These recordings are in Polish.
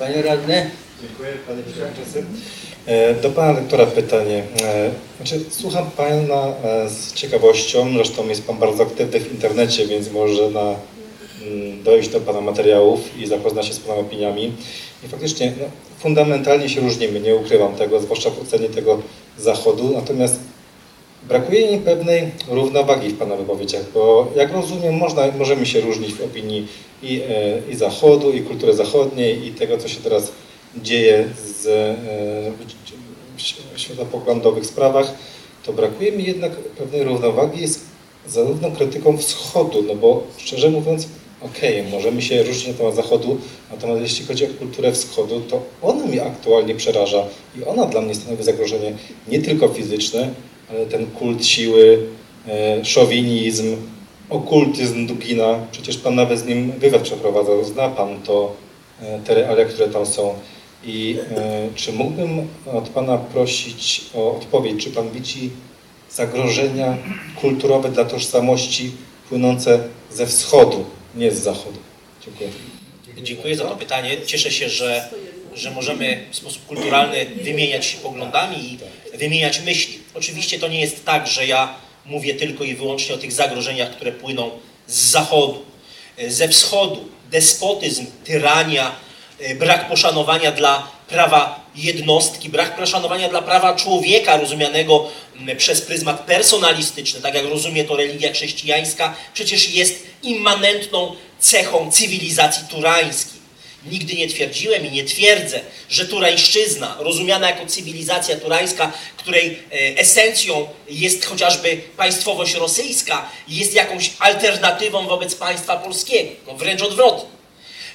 Panie radny? Dziękuję Panie Przewodniczący. E, Do Pana lektora pytanie. E, Znaczy, słucham Pana e, z ciekawością, zresztą jest Pan bardzo aktywny w internecie, więc może na, mm, dojść do Pana materiałów i zapoznać się z Pana opiniami. I faktycznie no, fundamentalnie się różnimy, nie ukrywam tego, zwłaszcza w ocenie tego Zachodu, natomiast brakuje mi pewnej równowagi w Pana wypowiedziach, bo jak rozumiem, można, możemy się różnić w opinii i, e, i Zachodu, i kultury zachodniej, i tego, co się teraz dzieje z, e, w światopoglądowych sprawach, to brakuje mi jednak pewnej równowagi z zarówno krytyką wschodu, no bo szczerze mówiąc, okej, możemy się różnić na temat zachodu, natomiast jeśli chodzi o kulturę wschodu, to ona mnie aktualnie przeraża i ona dla mnie stanowi zagrożenie nie tylko fizyczne, ten kult siły, e, szowinizm, okultyzm Dugina, przecież Pan nawet z nim wywiad przeprowadzał, zna Pan to, e, te realia, które tam są. I e, czy mógłbym od Pana prosić o odpowiedź, czy Pan widzi zagrożenia kulturowe dla tożsamości płynące ze wschodu, nie z zachodu? Dziękuję. Dziękuję za to pytanie. Cieszę się, że, że możemy w sposób kulturalny wymieniać się poglądami i wymieniać myśli. Oczywiście to nie jest tak, że ja mówię tylko i wyłącznie o tych zagrożeniach, które płyną z zachodu. Ze wschodu despotyzm, tyrania, e, brak poszanowania dla prawa jednostki, brak poszanowania dla prawa człowieka rozumianego przez pryzmat personalistyczny, tak jak rozumie to religia chrześcijańska, przecież jest immanentną cechą cywilizacji turańskiej. Nigdy nie twierdziłem i nie twierdzę, że turańszczyzna, rozumiana jako cywilizacja turańska, której e, esencją jest chociażby państwowość rosyjska, jest jakąś alternatywą wobec państwa polskiego. No wręcz odwrotnie.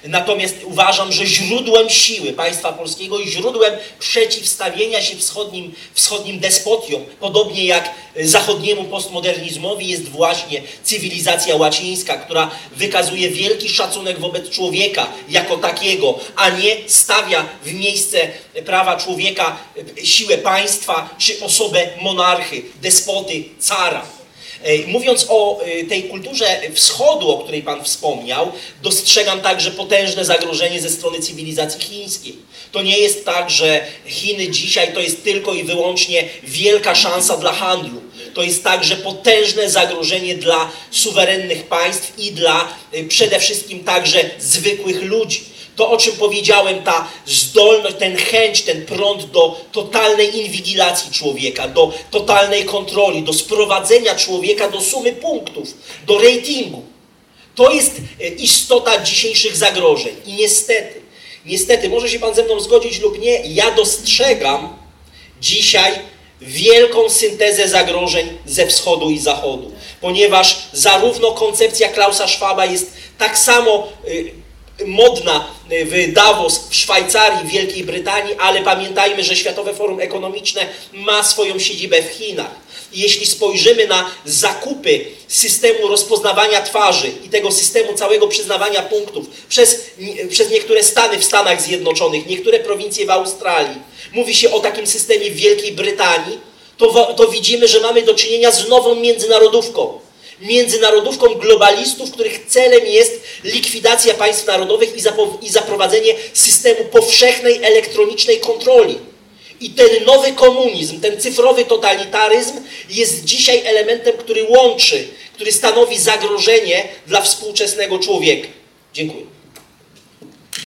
Natomiast uważam, że źródłem siły państwa polskiego i źródłem przeciwstawienia się wschodnim, wschodnim despotiom, podobnie jak zachodniemu postmodernizmowi, jest właśnie cywilizacja łacińska, która wykazuje wielki szacunek wobec człowieka jako takiego, a nie stawia w miejsce prawa człowieka siłę państwa czy osobę monarchy, despoty, cara. E, Mówiąc o e, tej kulturze wschodu, o której Pan wspomniał, dostrzegam także potężne zagrożenie ze strony cywilizacji chińskiej. To nie jest tak, że Chiny dzisiaj to jest tylko i wyłącznie wielka szansa dla handlu. To jest także potężne zagrożenie dla suwerennych państw i dla e, przede wszystkim także zwykłych ludzi. To, o czym powiedziałem, ta zdolność, ten chęć, ten prąd do totalnej inwigilacji człowieka, do totalnej kontroli, do sprowadzenia człowieka do sumy punktów, do ratingu. To jest e, istota dzisiejszych zagrożeń. I niestety, niestety, może się Pan ze mną zgodzić lub nie, ja dostrzegam dzisiaj wielką syntezę zagrożeń ze wschodu i zachodu, ponieważ zarówno koncepcja Klausa Schwaba jest tak samo y, modna w Davos, w Szwajcarii, w Wielkiej Brytanii, ale pamiętajmy, że Światowe Forum Ekonomiczne ma swoją siedzibę w Chinach. Jeśli spojrzymy na zakupy systemu rozpoznawania twarzy i tego systemu całego przyznawania punktów przez, przez niektóre stany w Stanach Zjednoczonych, niektóre prowincje w Australii, mówi się o takim systemie w Wielkiej Brytanii, to, to widzimy, że mamy do czynienia z nową międzynarodówką międzynarodówką globalistów, których celem jest likwidacja państw narodowych i, i zaprowadzenie systemu powszechnej elektronicznej kontroli. I ten nowy komunizm, ten cyfrowy totalitaryzm jest dzisiaj elementem, który łączy, który stanowi zagrożenie dla współczesnego człowieka. Dziękuję.